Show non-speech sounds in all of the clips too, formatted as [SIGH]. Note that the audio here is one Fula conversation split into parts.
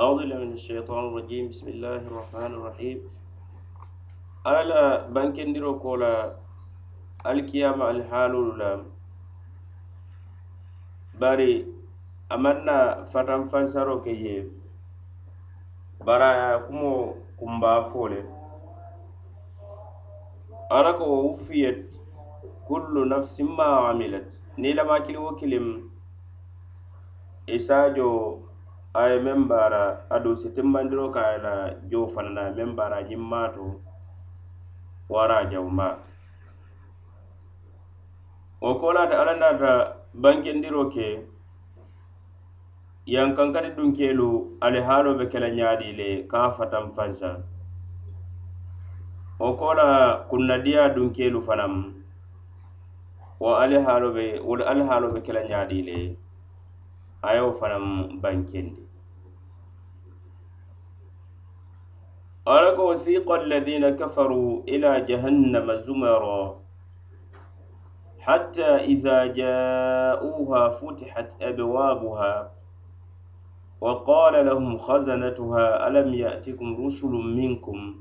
أعوذ بالله من الشيطان الرجيم بسم الله الرحمن الرحيم على لا بانكن ديرو كولا الكيام الحالول لا باري أمنا فتن فانسارو كي برا كمو كمبا فولي أراكو وفيت كل نفس ما عملت نيلا ما كلي وكلم إساجو a a ye meŋ baara aduŋ si timmandiroo ka a ye la joo fana na meŋ baara ñiŋ maato wara jawumaa wo kolaata alla naata bankendiro ke yankankati dunkeelu ali haalo be kela ñaadi le ka a fatan fansa wo ko kunnadiya dunkeelu fanaŋ wo ali haalo be wolu ali haalo be kela ñaadi le a ye wo fanaŋ bankendi قالك وسيق الذين كفروا إلى جهنم زمرا. حتى إذا جاءوها فتحت أبوابها وقال لهم خزنتها ألم يأتكم رسل منكم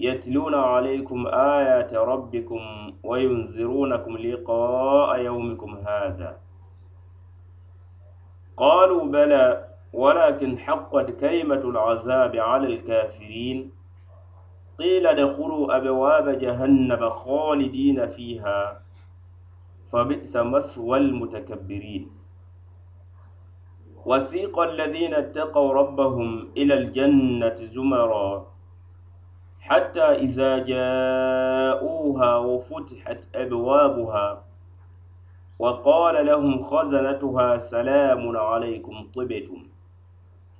يتلون عليكم آيات ربكم وينذرونكم لقاء يومكم هذا؟ قالوا بلى. ولكن حقت كلمة العذاب على الكافرين. قيل ادخلوا أبواب جهنم خالدين فيها. فبئس مثوى المتكبرين. وسيق الذين اتقوا ربهم إلى الجنة زمرا حتى إذا جاءوها وفتحت أبوابها وقال لهم خزنتها سلام عليكم طبتم.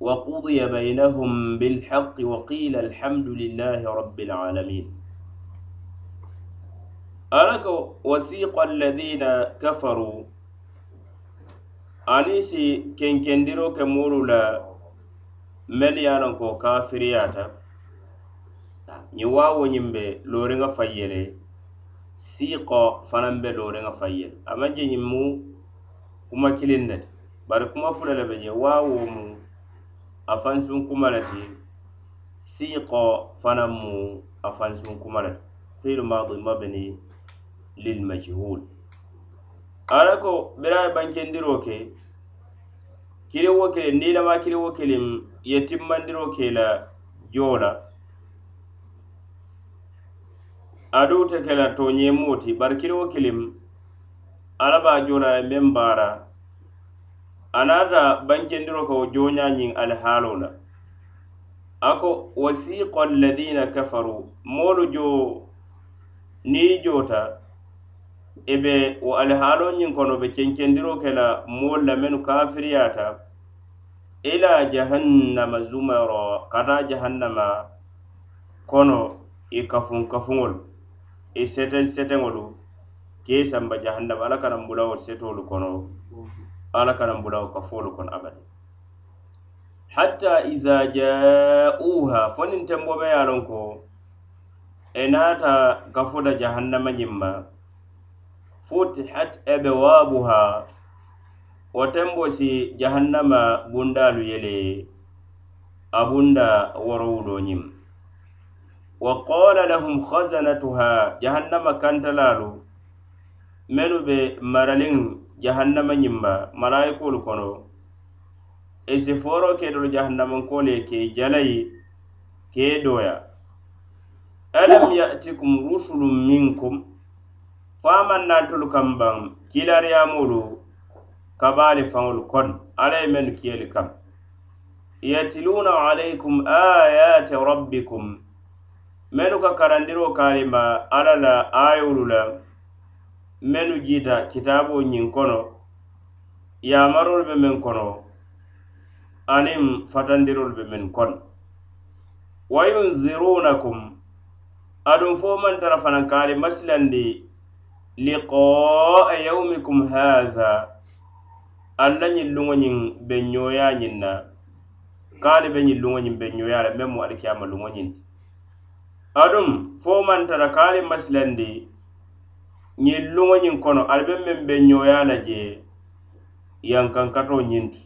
وقضي بينهم بالحق وقيل الحمد لله رب العالمين ألك وسيق الذين كفروا أنيسي كن كندرو كمولو لا مليانو كو كافرياتا ñiwawo ñimbe loringa fayyele siqo fanan be loringa fayyele amaje ñimmu kuma kilinnete bari kuma fulale be je wawo mu a fansun kuma le ti siiqo fanaŋ mu a fansun kuma le ti fiilu maadi mabni lil majhul. Ala ko bira ye bankendiro ke kili wo kiliŋ niŋ ilama kili wo kiliŋ ye timmandiro ke la joo la aduŋ te ke la tooñeemoo ti bari kili wo kiliŋ ala be a joo la e meŋ baara anata bankendiro ko joñañin alhaalo la a ko wasiqa alladina kafaru moolu jo ni jota i be wo alihaaloñiŋ kono be kenkendiro ke la moolu la mennu kafiriyaata ila jahannama zumaro kata jahannama kono i kafun kafuŋolu i e seten seteŋolu kee samba jahannama. Ala kana mbulawol setolu kono. ala karan bulawo ka foolu abadi hatta iza ja'uha fo niŋ tenbo be ko e naata gafuta jahannama ñiŋ futihat ebewaabuha wo tembosi jahannama bundalu yele abunda a bunda wa qala lahum khazanatuha jahannama kantalalu mennu be maraliŋ jahannama ñimma malayikolu kono. E si fooro ke dolu ye ke jalayi ke doya. Alam yatikum rusulum minkum faman naatolu kambaŋ kilariyamolu kabali faŋolu kon alla ye mennu kiyeli kam. Yatiluna alaykum ayati rabbikum mennu ka karandiro kalima alla la ayolu la mennu jiita kitaabo ñiŋ kono yamarolu be meŋ kono aniŋ fatandirolu be meŋ kono wa yunzirunakum aduŋ fo maŋ tara fanaŋ kaari masilandi liqaa yawmikum haatha alla ñin luŋo ñiŋ be ñoya ñiŋ na kaali be ñiŋ luŋo ñiŋ be ñoya la meŋ mu alikiyama luŋo ñiŋ ti. Aduŋ fo maŋ tara kaali masilandi ñiŋ luŋo ñiŋ kono ali be meŋ be ñoya la je yankankato ñiŋ ti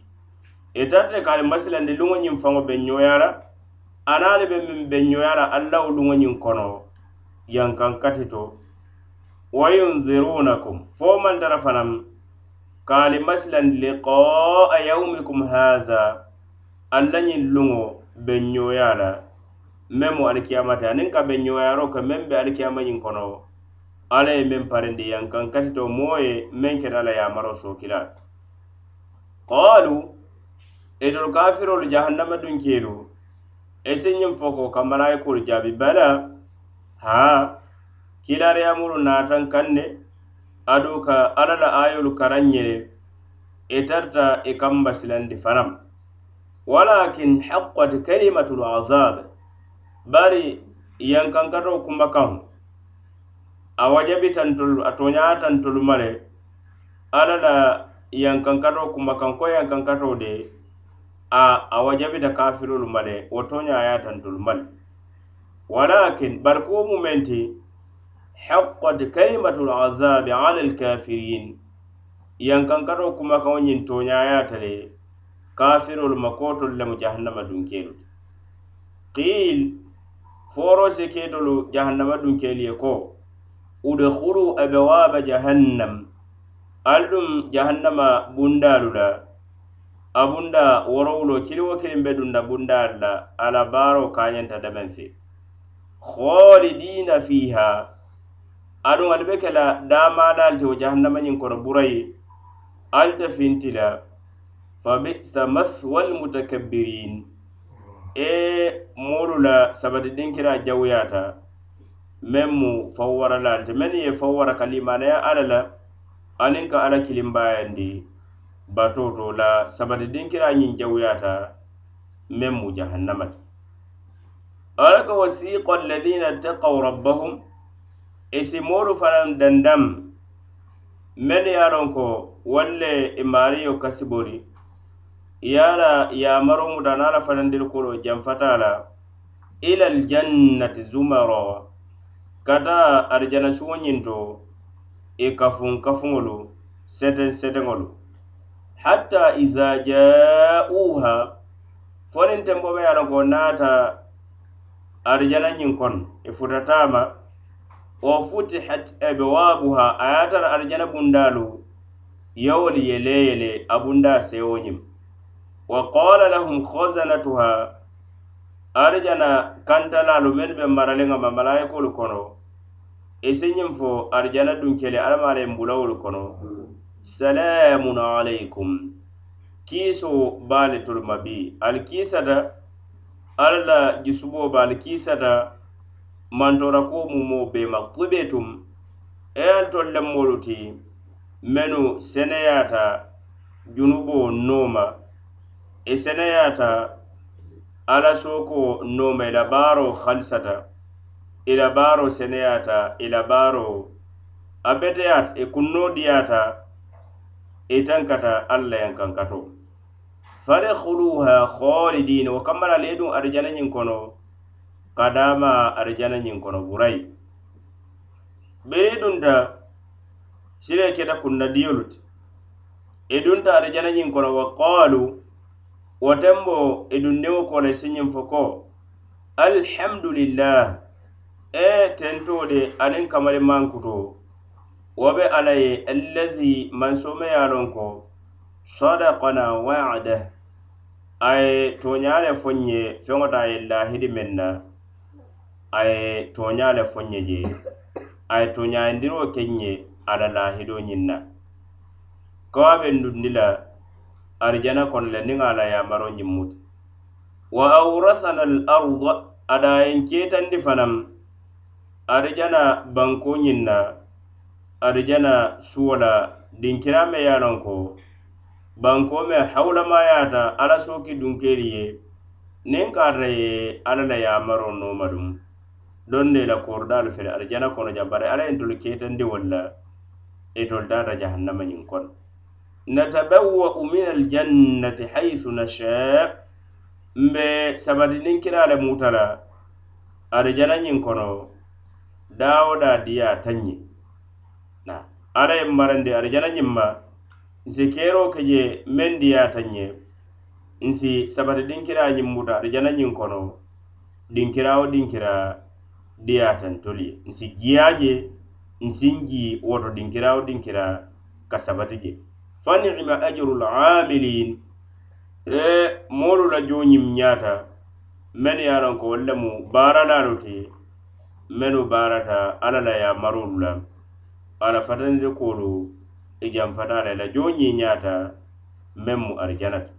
e itarte ka ali masilandi luŋo ñiŋ faŋo be ñoya la ana ali be meŋ be ñoya la allawo luŋo ñiŋ kono yankankati to wa yunzirunakum fo maŋ tara fanaŋ ka ali masilandi liqaa yaumikum hatha alla ñiŋ luŋo be ñoya la meŋ mu alikiyamate aniŋ ka be ñoyaro ke meŋ be alikiyama ñiŋ kono alla ye meŋ parendi yankaŋ katito moo ye meŋ keta la yamaro sookila qaalu itolu kafirolu jahannama dunkeelu esi ñiŋ fo ko ka malayikolu jaabi bala ha kilariyamulu naatan kaŋ ne adu ka alla la ayolu karaŋ ñene itarta e i e kamba silandi fanaŋ walakin haqqat kalimatul azab bari yankankato kumba kaŋo a wajabitantolu a toñaatantolu ma le alla la yankankato kumakanko yankankato de a a wajabita kafirolu male wo toñayatantolu ma male walakin bari kuwo mumen ti haqqat kalimatul azabi ala alkafirin yankankato kumakaŋo ñiŋ toñayata le kafirolu ma kotolu lemu jahannama dunkelu qil foro si ketolu jahannama dunkelu ye ko. udkhulu abwaba jahannam. Ali jahannama bundalu la abunda worowulo kiliwo kilin be dunda bundaalu la ala baro kayenta damen fe kholidina fiha aduŋ ali be kela la daamaadaalu ti wo jahannamañiŋ kono burayi alta fintila. Finti la fa bisa mathwa almutakabbirin e molu la sabati dinkira jawyata meŋ mu fawwara la le ti ye fawwara ka limaneya alla la aniŋ ka ala kilimbayandi bato to la sabati dinkira ñiŋ jawuyata meŋ mu jahannama ti ala ka wasiqa alladina taqaw rabbahum e isimoolu fanaŋ dandam mennu ye a loŋ ko wolu le imaariyo e kasibori ye a la yaamaro muta na la fanaŋ kolo janfata la ila aljannati zumara kata arjana arijana suŋo ñiŋ to i e kafuŋ kafuŋolu hatta iza ja'uha fo niŋ tenbo be ye a naata arijana ñiŋ kono i e futata wa futihat abwabuha a ye a tara arijana bundaalu yewolu ye leeyele a bunda sewo wa qala lahum khazanatuha arjana kantalalu mennu be maraliŋa ma malayikolu kono. E I si fo arjana dunkele alla ma kono. Salamun alaykum kiiso baali tolu ma bi ali kiisata alla la jusubo ba ali kiisata mantora ko mumoo bee ma tubetum e ali tol lemmolu ti menu seneyata junubo nooma. E seneyata ala soko nooma ila baaro halisata ila baaro seneyata ila baaro a beteyata i e kunnoo diyata itankata e alla yankankato fadkhuluha khalidin wo kammala le dun arjana ñiŋ kono kadama arjana ñiŋ kono burai. Beri dunta sile keta kunna diyolu ti e dunta arjana ñiŋ kono wa qalu wo tembo i e dundiŋo ko siñiŋ fo ko alhamdulillah e tentode de aniŋ kamalimankuto wo be alla ye allazi mansome ye a ko sadakana wada a ye tooña le fo ye feŋo ta a ye lahidi meŋ na a ye tooña le fo ye je a ye toñayindiro ke ye a la lahido ñiŋ na. Kawa be ndundi la arjana kono le niŋ a la yamaro ñiŋ muta wa awrasana al arda ada adayen ketandi fanaŋ arjana banko ñiŋ na arjana suwo la dinkira me ye lon ko banko me hawulamayata ala soki dunkeri ye niŋ karta ye alla la yamaro nooma duŋ don ne la koridaalu fele arijana kono jaŋ bari alla ye ntolu ketandi wolu la itolu taata jahannama ñiŋ kono natabawwa'u min aljannati haythu nasha mbe sabati kira le mutala arijana ñiŋ kono dawo da diya tanyi na ala ye marandi arijana ma nsi kero keje je meŋ ñe nsi sabati dinkira ñiŋ muta arijana ñiŋ kono dinkira wo dinkira diya tantuli nsi ye nsi nsinji woto dinkira wo dinkira ka sabati je fa ni'ma ajrul amilin. E moolu la joñim ñaata. Men ye a loŋ ko wolu lemu baaralaalu ti menu baarata alla la yamarolu la. Ala fatanide koolu e i janfata la la joñi ñaata men mu arijanata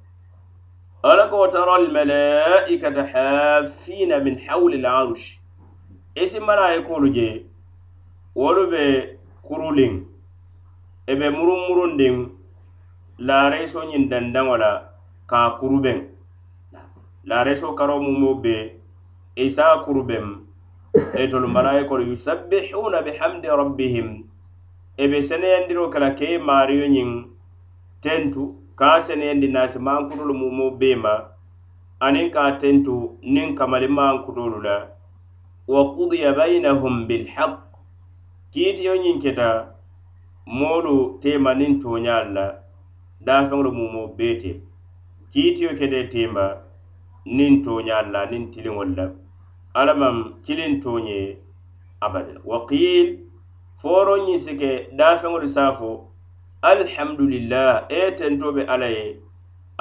ala ko tara almalaikata haffina min hawli larush isi e malayikolu je wolu be kuruliŋ i e be murunmurundiŋ laareso ñiŋ dandaŋo la ka kurubeŋ laareso karo mumo be isa kurubeŋ etolu malaikolu yusabbihuna bihamdi rabbihim. E be seneyandiro kela ke ye maariyo ñiŋ tentu ka seneyandi naasi mankutolu mumo bee ma aniŋ ka tentu niŋ kamali mankutolu la. Wa kudiya bainahum bilhaq. Kiitiyo ñiŋ keta moolu tema niŋ tooñaalu la. daafeŋolu mumo bee te kiitiyo kede tema niŋ tooñaalu la niŋ tiliŋolu la. Alla maŋ kiliŋ tooñe abadin wa qiil fooro ñiŋ si ke daafeŋolu saafo alhamdulillah e tento be alla ye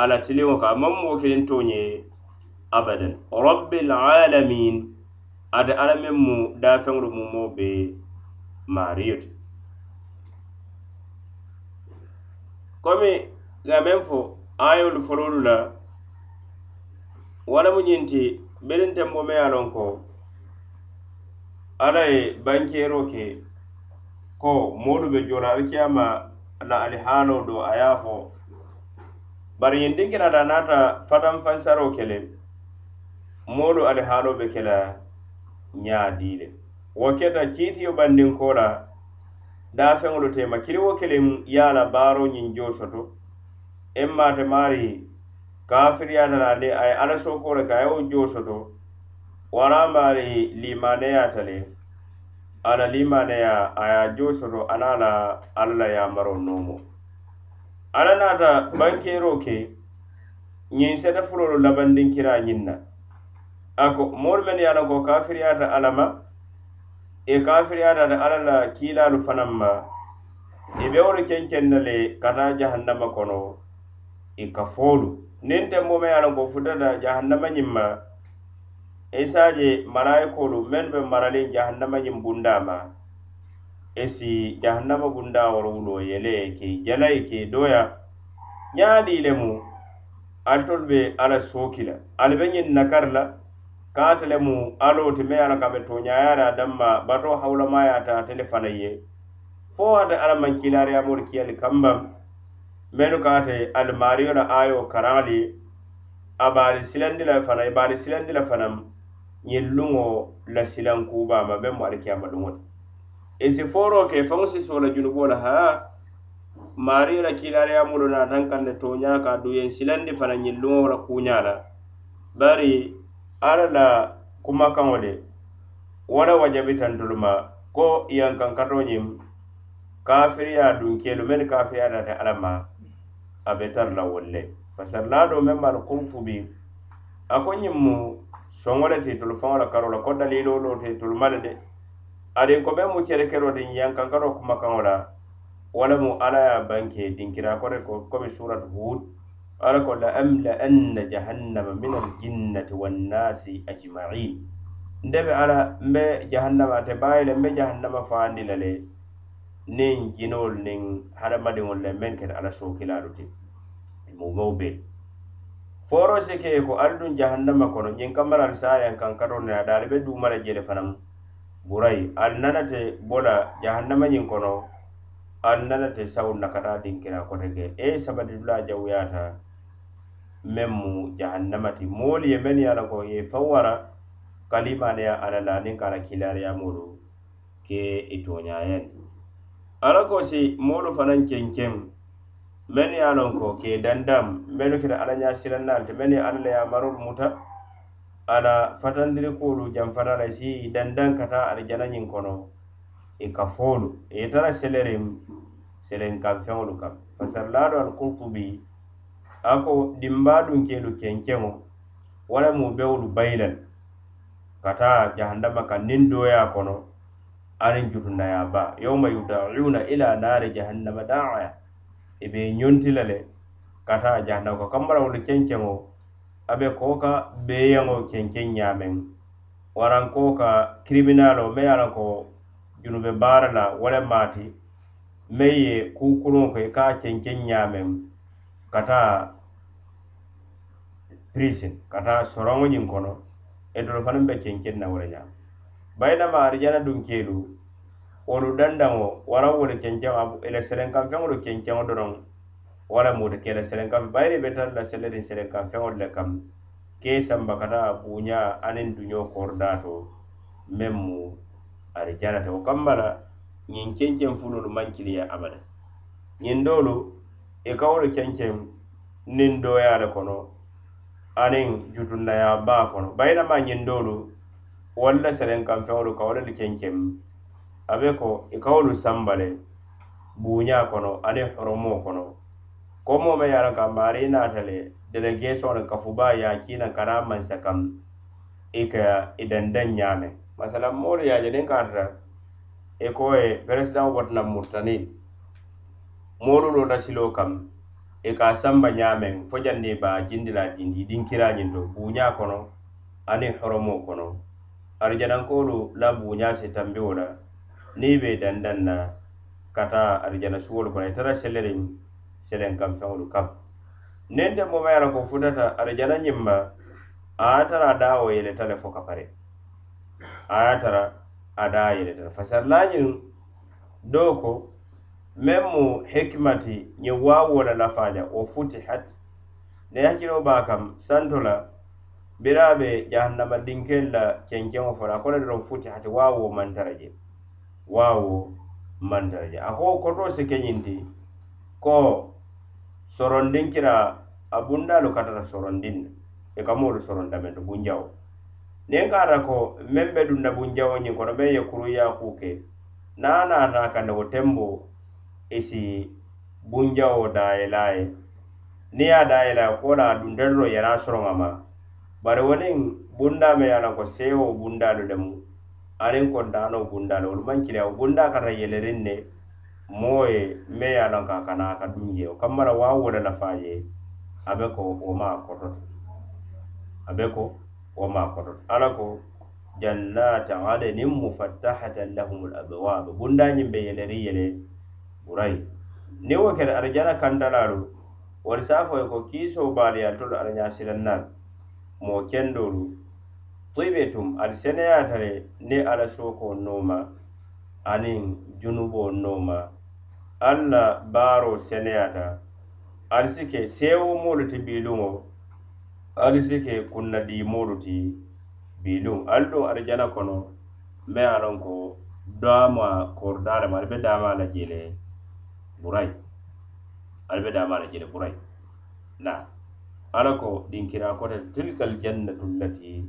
alla tiliŋo ka maŋ moo kiliŋ tooñe abadan. Rabbil alamin ate alla meŋ mu daafeŋolu mumo be maariyo ti komi nka meŋ fo ayolu fololu la walamu ñinti ñiŋ biriŋ tenbo me ye a loŋ ko alla ye bankero ke ko moolu be jola alikiyama la alihaaloo do a ye a fo. Bari ñiŋ dinkirata naata fataŋ fansaroo ke le moolu alihaaloo be kela ñaa dii le. Wo keta kiitiyo bandinko la daafeŋolu tema kiliwo kiliŋ ye a la baaro ñiŋ joo soto. emma te maari kafiriyata la de a ye ala soko le ka a ye wo joo soto wara maari limaneyata le ala limaneya a ye a joo soto ana e la alla la yamaro noomo ala naata bankeeroo ke ñiŋ seta fulolu labandinkiraa ñiŋ na a ko moolu mennu ye a loŋ ko kafiriyata alla ma i kafiriyata de alla la kiilaalu fanaŋ ma i e be wolu kenkeŋ na le ka taa jahannama kono. i ka foolu. Niŋ tenboo me ye a loŋ ko futata jahannama ñiŋ ma i se a je marayikoolu mennu be maraliŋ jahannama ñiŋ bundaa ma i si jahannama bundaa wor wuloo yele ke i jala ye ke i dooya ñaadii lemu ali tolu be alla sooki la ali be ñiŋ nakari la kaate lemu aloo ti me ye a loŋ ka a be tooñaayaata danma batoo hawulamayaata ate le fanaŋ ye fo ate alla maŋ kiilaariyamoolu kiyali kambaŋ mennu kaate almariyo la ayo karaŋali a baali silandi la fana i baali silandi la fanaŋ ñiŋ luŋo la silaŋ kuubaama meŋ mu alikiyama luŋo ti i e si fooroo ke faŋo si soo la junuboo la ha maariyo la kiilaariyamulu naatan kaŋ ne tooñaa ka duyeŋ silandi fana ñiŋ luŋo la kuuñaa la bari alla la kumakaŋo le wo la wajabitantolu ma ko iyaŋ kaŋ katoo ñiŋ kafiriya dunkeelu mennu kafiriya daata alla ma. a be tara la wolle fasarlaado meŋ ma al a ko ñiŋ mu soŋo le ti tolu faŋo la karo la ko daliloo te tolu ma le de. Aniŋ ko meŋ mu cerekeroo ti yankankaroo kumakaŋo la wo le mu alla ye banke dinkira kore ko komi suratu hud. Ala ko la amla anna jahannama min aljinnati wannasi ajmain. Nde be ala mbe jahannama ate baayi le mbe jahannama faandi la le niŋ jinowolu niŋ hadamadiŋolu le meŋ kete ala sookilaalu ti mumeo be foro si ke ko ali duŋ jahannama kono ñiŋ kamaralu se a yaŋ kaŋ katoo ne ada ali be duuma la jele fanaŋ burayi ali nanate bo la jahannama ñiŋ kono ali nanate sawun na ka taa kote ke e sabati dulaa jawuyaata meŋ mu jahannama ti. Moolu ye mennu ye a la ko ye faŋ wara kalimaneya ala la niŋ ka ala kiilaariyamoolu ke i tooñaayandi ala ko si moolu fanaŋ kenkeŋ mennu ye a loŋ ko ke dandam mennu keta ala ñaa silannaali ti mennu ye alla le yamarolu muta ala fatandiri kuolu janfata la si dandaŋ ka taa alijana ñiŋ kono i ka foolu i ye tara seleriŋ selen kaŋ feŋolu kaŋ. Fasarilaalu alkurtubi a ko dimbaa dunkeelu kenkeŋo wo lemu bewolu bayilal ka taa jahannama kaŋ niŋ dooyaa kono aniŋ jutundaya ba yowma yudauna ila nari jahannama daa i be ñonti la le ka taa jahannama ko kambala kenkeŋo a be koo ka beeyaŋo kenkeŋ ñaameŋ waraŋ koo ka kiriminaalo me ye a la ko junube baara la wo le maati. Meŋ ye kuukuluŋo ko i ka kenkeŋ ñaameŋ ka taa prison. Ka taa soroŋo ñiŋ kono. Itolu fanaŋ be kenkeŋ na wo le ñaama bayinama arijana dunkeelu wolu dandaŋo wara wolu kenkeŋo ila selenkaŋ feŋolu kenkeŋo doroŋ wala moolu ke la selenkaŋ bayiri be tara la sele niŋ feŋolu le kam ke samba kata buuña aniŋ duño koridaa meŋ mu arijana te wo kamma la ñiŋ kenkeŋ fulolu maŋ kiliya e abada ñiŋ doolu e i ka wolu kenkeŋ niŋ dooyaa le kono aniŋ jutundayaa baa kono. Bayinama ñiŋ doolu walla selenkan feŋolu ka wolu kenkeŋ a be ko i ka wolu samba le buuña kono aniŋ horomoo kono. Ko moo me ye a la ka maari i naata le delegation ka fubaa ye a kiina kana mansa kam i ka e i dandaŋ ñaame. Masalan moolu ye a je niŋ ka ata i ko ye peresidaŋo botana murtani. Moolu lo la siloo kam i ka a samba ñaameŋ fo janniŋ i be a jindi la jindi i dinkira ñiŋ to buuña kono aniŋ horomoo kono. arijanankoolu la buuñaa si tambiwo la niŋ i be dandaŋ na ka taa arijana suwolu kono i tara seleriŋ seleŋ kaŋ feŋolu kam. Niŋ te mobayi la ko futata arijana ñiŋ ma a ye tara a daa wo yeleta le fo ka pare. A ye tara a daa yeleta le fasari laañiŋ doo ko meŋ mu hikimati ñiŋ waawo la lafaaja wo futihat. Ne hakkiloo be a kaŋ santo la bira be jahannama dinkel la kenkeŋo fana la ko le doroŋ futihati waawoo mantara waawo mantara a ko koto si keñinti ko sorondin kira a bundalu katara sorondin. Ne i ka moolu soronda bunjawo niŋ ka ko meŋ be dunna bunjawo ñiŋ kono meŋ ye kuruya kuke. Ke niŋ a naata a ne wo tembo i si bunjawo daayela ye niŋ ye a daayela ko la a dunta doro soroŋa ma bari woniŋ bundaa me ye a loŋ ko seewo bundaalu lemu aniŋ kontaano bundaalu wolu maŋ kiliya wo bundaa kata yeleriŋ ne moo ye me ye a loŋ ka a kana a ka duŋ je o kamma la waawo le lafaa je a be ko wo maa kototo a be ko wo maa kototo alla ko jannata adenin mufattahatan lahumul bundaa ñiŋ be yeleri yele burayi niŋ wo keta arijana kantalaalu wolu se a fo ye ko kiisoo baaliyal tolu araña silannaal moo kendoolu toyibetum ali seneyaata le niŋ ala sookoo nooma aniŋ junuboo nooma alla la baaroo seneyaata ali si ke seewo moolu ti biiluŋo ali si ke kunna diimoolu ti biiluŋ ali duŋ arijana kono. Meŋ a loŋ ko daama koridaa lemu ali be daama la jee le burayi ali be daama la jee le burayi naa ala ko ɗinkira kota tilka aljannatu allati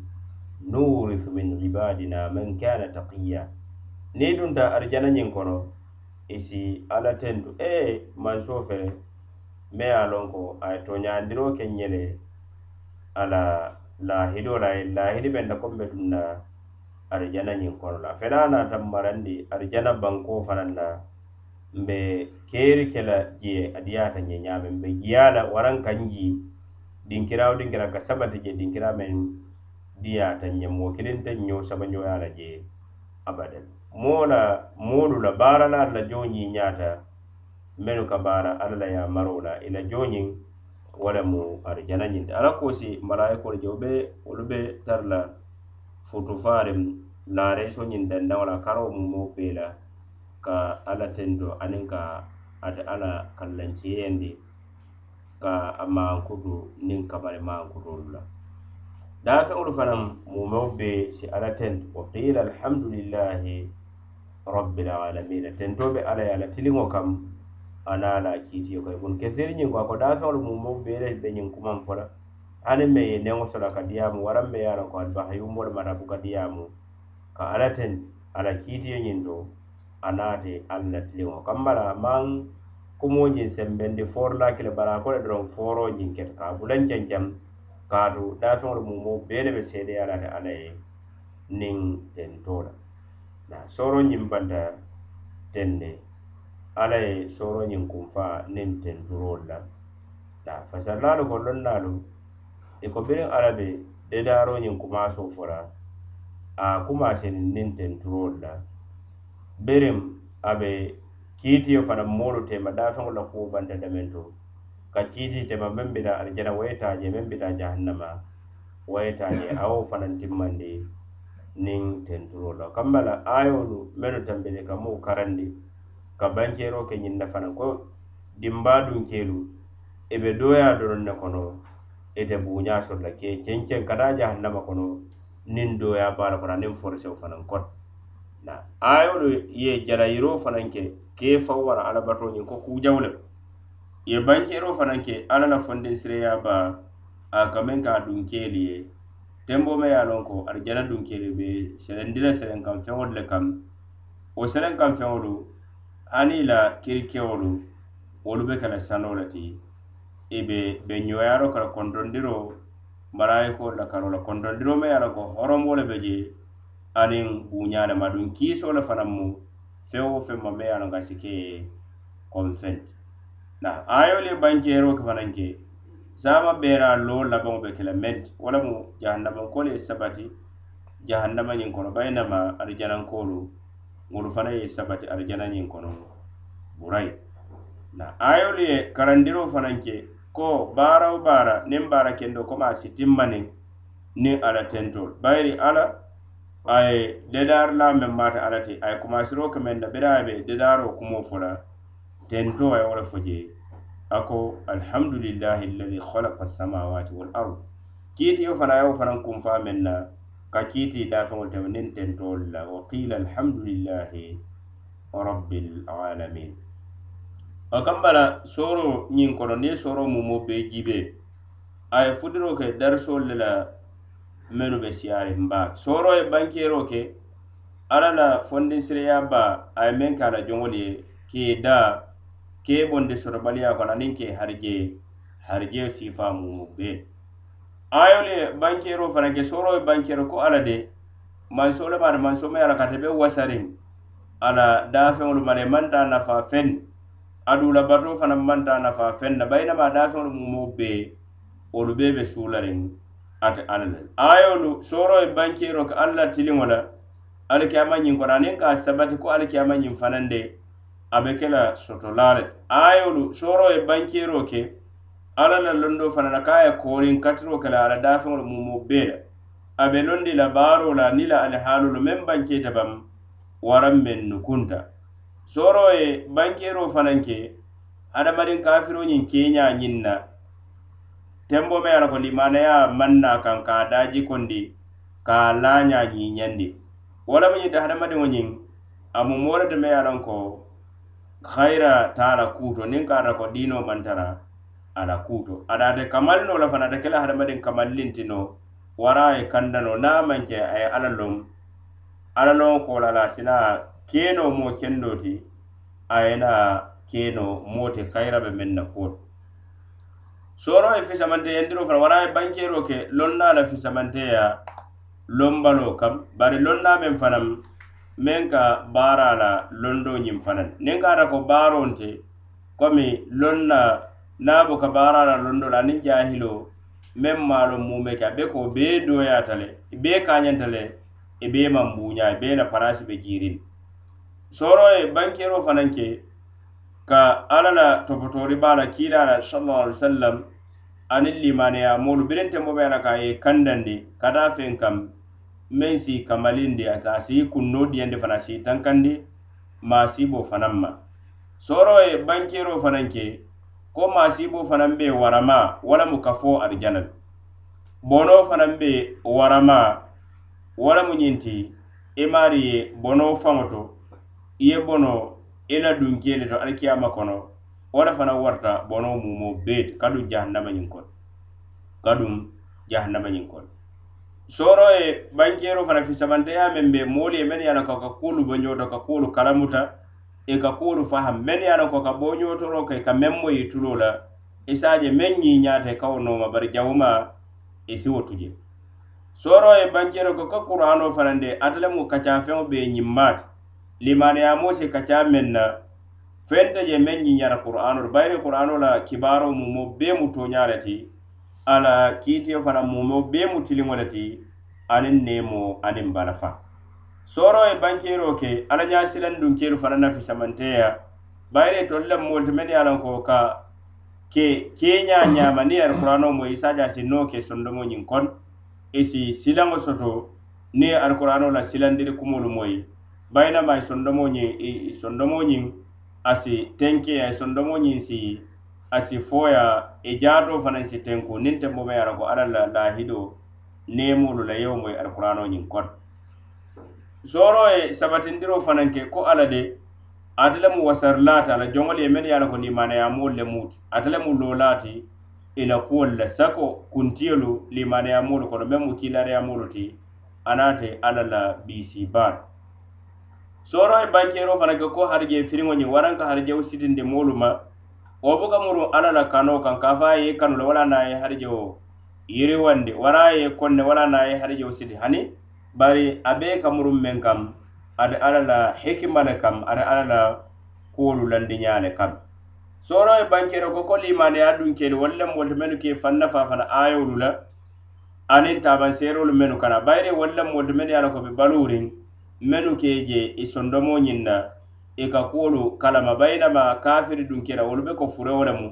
nurisu min ibadina man kana taqiya. Ni dunta arjana ñiŋ kono isi ala tentu e manso fele me ye a lon ko a ye toñandiro ke ñele ala lahido la ye lahidi benda kombe dunna arjana ñiŋ kono la. Fela nata marandi arjana banko fanaŋ na mbe keeri ke la jee adiyata ñe ñaame mbe jiya la warankaŋ jii ji dinkiraawo dinkira ka sabati je dinkiraa meŋ diyaata ñe moo kiliŋ te ñoo sabañoya la je abadan. Moo la moolu la la la jooñi ñaata menu ka baara alla la yamaroo la ila la jooñiŋ wo le mu arijana ñinti alla koosi malayikolu je wo be wolu be tara la futufaariŋ laareso ñiŋ dandaŋo la karoo mumoo bee ka alla tento aniŋ ka ate alla ka a maankutu niŋ kamari maankutoolu la. Daafeŋolu fanaŋ mumeo be si ala tento wa qila alhamdulillahi rabbil alamina tento be ala ye ala tiliŋo kam ana la kiitiyo ko ibun kathir ñiŋ ko a ko daafeŋolu mumeo be le be ñiŋ kumaŋ fo la. Hani me ye neŋo sola ka diyaamu waraŋ me ye a loŋ ko albahayumbolu mata buka diyaamu. Ka ala tento ala kiitiyo ñiŋ to a naate alla la tiliŋo. Kamma la maŋ kumoñiŋ sembendi foorola kele bari a ko le doroŋ fooro ñiŋ keta ka a bulaŋ kenkeŋ kaatu dafeŋolu mumo bee le be seedeya la te alla ye niŋ tentoo la na sooro ñiŋ banta tende alla ye sooro ñiŋ kunfa niŋ tenturoolu la. Na fasarlaalu ko lonnaalu i ko biriŋ alla be dedaaroo ñiŋ kumaasoo fo la a kumaaseniŋ niŋ tenturoolu la. Biriŋ a be kiitiyo fanaŋ moolu tema daafeŋo la kuo banta dameŋ to ka kiiti tema meŋ bita alijana wo ye taaje meŋ bita jahannama. Wo ye taaje [COUGHS] a wo fanaŋ timmandi niŋ tenturo la kamba la ayolu mennu tambindi ka moo karandi. Ka bankeero ke ñiŋ na fanaŋ ko dimbaa dunkeelu i be dooyaa doroŋ ne kono ite buuñaa soto la ke kenkeŋ ka taa jahannama kono niŋ dooyaa baa la kono aniŋ forisewo fanaŋ kono na ayolu ye jarayiroo fanaŋ ke ke faw wara alabato ñiŋ ko kuujaw le ye bankeeroo fanaŋ ke alla la fondensireya ba a ka meŋ ka a dunkeelu ye. Tembo me ye a loŋ ko arijana dunkeelu be selendi le selen kaŋ feŋolu le kaŋ wo selen kaŋ feŋolu aniŋ la kirikewolu wolu be ke la sanoo le ti. I be be ñoyaaro ka la kontondiroo malayikoolu la karo la kontondiro me ye a loŋ ko horomo le be je aniŋ buuñaa le ma duŋ kiisoo le fanaŋ mu. feŋ wo feŋ ma me ye a loŋ ka si ke konfenti na ayolu ye bankeeroo ke fanaŋ ke sama beera loo labaŋo be ke la menti wo lemu jahannamankolu ye e sabati. Jahannama ñiŋ kono. Bari nama arijanankoolu ŋolu fana ye sabati arijana ñiŋ kono. Burayi na ayolu ye karandiroo fanaŋ ke ko baara wo baara niŋ baara kendo komi a si timmaniŋ niŋ ala tentolu bayiri ala aye dedar la meŋ maata alla ti aye kumasiro ke meŋ na bira be dedaro kumo fo la tento aye wo le fo je a ko alhamdulillahi alladi halaka samawati wal ard. Kiitiyo fana ye wo fanaŋ kunfa meŋ na ka kiiti daafeŋolu tema niŋ tentol la. Wa qila alhamdulillahi rabbil alamin. O kamba la sooro ñiŋ kono niŋ sooro mumo bee jibe. A ye fudiro ke darisolu le la. Mennu be siyaariŋ baa sooro ye bankeeroo ke alla la fondinsireya baa a ye meŋ ke a la joŋolu ye ke daa ke bondi sotobaliya kono aniŋ ke harijee harijee siifaa mumu bee ayolu ye ke sooro ye bankeero ko alla de mansoo le maata mansoo ma ye a la kate be wasariŋ a la daafeŋolu ma le maŋ taa nafaa feŋ. Aduu la batoo fanaŋ maŋ taa nafaa feŋ na bayinama daafeŋolu mumoo bee wolu bee be suulariŋ. Ate alla le ayolu soro ye bankero ka alla tiliŋo la alikiyama ñiŋ kono aniŋ ka sabati ko alikiyama ñiŋ fanaŋ de a be ke la sotolaa le ayolu soro ye bankero ke alla la londo fana la ka ye kooriŋ katiro ke la ala dafeŋolu mumo bee la a be londi la baaro la ni la alihaalolu meŋ banketa bam waraŋ meŋ nukunta. Soro ye bankero fanaŋ ke hadamadiŋ kafiro ñiŋ keeñaa ñiŋ na tembo be ala ko limanaya manna kan ka daji kondi ka laña ñiñandi wala mu ñinta hadamadiŋo ñiŋ amu moole teme ye loŋ ko hayira ta ala kuuto niŋ ka ata ko diino mantara ala kuuto ada ate kamalino la fana ate kela hadamadiŋ kamallintino wara ye kandano na manke a ye ala loŋ ala loŋo kola la sina keno mo kendo ti a yena keno moo ti hayira be meŋ na kuwo sooro ye fisamanteyandiro fana wara ye bankero ke lonna la fisamanteya lombalo kam bari lonna men fanam men ka baara la londo ñin fanan. Nin ka ata ko baaronte komi lonna naabo ka baara la londo la aniŋ jahilo men maalo mume ke a be ko bee dooyaata le i bee kaañanta le i e bee maŋ buuña i e bee la palasi be jirin. Soro ye bankero fanaŋ ke ka alla la topotori baa la kiila la sallallahu alaihi wasallam aniŋ limaneya moolu birinte mo be la ka ye kandandi ka taa feŋ kam meŋ si kamalindi a si kunno diyandi fana si tankandi maasibo fanaŋ ma sooro ye bankero fanaŋ ke ko maasibo fanaŋ be warama wala mu kafo arijana le bonoo fanaŋ be warama wala mu ñinti imaari e ye bono faŋo to i ye bono i la dunkele to alikiyama kono wo le fanaŋ warata bono mumo bee ti kaduŋ jahannamañiŋ kono jahannama jahannamañiŋ kono sooro ye bankero fana fisamanteya meŋ be moolu ye mennu ye a loŋ ko ka kuolu bo ñoto ka kuolu kalamuta i ka kuolu faham mennu ye a loŋ ko ka bo ñotoro ka e e i ka meŋ moyi tuloo la i se a je meŋ ñiiñaata i ka wo nooma bari jawuma i si wo tu je sooro ye bankero ko ka qur'ano fanaŋ de ate lemu kaccafeŋo be ñimmaati limaniyamo se kaca meŋ na fente je meŋ ñiñata qur'anolu bayiri qur'ano la kibaro mumo bee mu toña le ti ala kiitiyo fana mumo bee mu tiliŋo le ti aniŋ nemo aniŋ balafa soro ye bankero ke ala ñasilandun kelu fana na fisamanteya bayire tolu le moolu ti meŋ ye a lanko ka ke keña ñama ni yar qur'ano mo i saja si no ke sondomo ñiŋ kon e isi silaŋo soto ni ye alqur'ano la silandiri kumolu moyi. baynama ye sondomo ñiŋ e sondomo ñiŋ asi tenke ay ye sondomo ñiŋ si asi foya e i jaato fanaŋ si tenku. Niŋ tembo be yara ko alla la lahido neemolu la yewo moy e alkurano ñiŋ kono soro ye sabatindiro fanaŋ ke ko alla de ate lemu wasarilata a la joŋolu ye mennu ye a la ko limanayamolu le muuti ate lemu loolaati i la kuwolu la sako kuntiyolu limanayamolu kono meŋ mu kiilariyamolu ti anaate alla la biisi baalu soro e bankero fana ke ko harje e firiŋo ñiŋ waran ka harjewo sitindi moolu ma wo buka muru alla la kanoo kaŋ ka fo a ye kanu la wala na ye harjewo yiriwandi wara a ye konne wala na ye harjewo siti hani bari a bee ka muru meŋ kam ada alla la hikima le kam ada alla la kuwolu landiña le kam. Soro e bankero ko ko limaneya dunkeli walla lemu wolto mennu ke fanna fa fana ayolu la aniŋ tabanseerolu mennu kana. Bayiri walla lemu wolto mennu ye a la ko be baluuriŋ menu ke je i e sondomo ñiŋ na i e ka kuwolu kalama bayinama kafiri duŋ wolu be ko furewo le mu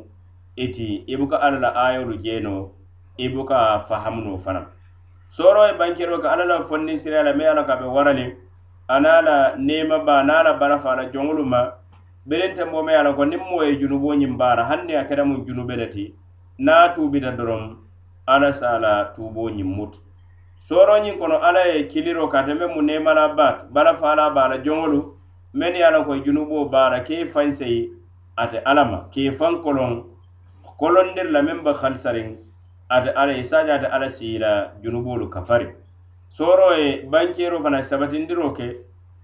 iti i e buka alla la ayolu jeno i buka fahamuno fana soro sooro ye bankero ka alla la fonni siriya la me alla ka be wara le ana la nema ba ana la barafa la joŋolu ma berente mo me ala ko niŋ moo ye junubo nyim bara haŋ akeda mun keta muŋ junube le ti niŋ a tuubita doroŋ alla se a la tuuboo mutu sooroñiŋ kono alla ye kiliro kata meŋ mu neemala baata bala faala baa la joŋolu mennu ye a loŋ ko junuboo baa la ke i faŋ seyi ate alla ma ke i faŋ koloŋ kolondiri la meŋ be halisariŋ ate alla ye saaje ate alla sii la junuboolu kafari soro ye bankeero fana sabatindiro ke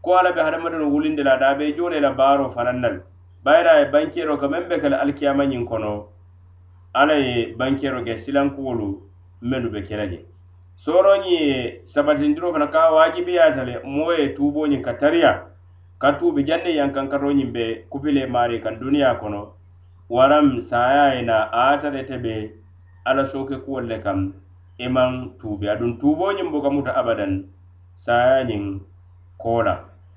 ko alla be hadamadinu wulindi la daa be joo le la baaro fanaŋ na le bayira ye bankeero ka meŋ be ke la alikiyama ñiŋ kono alla ye bankeero ke silankuwolu mennu be ke la je sooroñiŋ ye sabatindiro fana ka waajibiyaata le moo ye tuuboo ka tariya ka tuubi janne yankaŋ katoñiŋ be kupile maari kan duniyaa kono. Waraŋ saaya ye na a le te be alla sooke kuwol le kaŋ i maŋ tuubi aduŋ tuuboñiŋ buka muta abadan saaya ñiŋ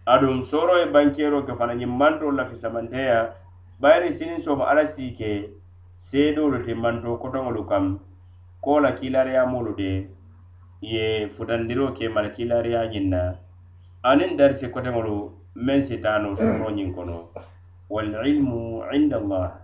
aduŋ soro ye bankero ke fana ñiŋ mantoo lafi samanteya bayiri siniŋ sooma alla sii ke seedoolu ti manto kotoŋolu kaŋ koo la de ye futandiro ke mala kilariyañiŋ na aniŋ darisi koteŋolu meŋ sitano soro ñiŋ kono. Walilmu inda allah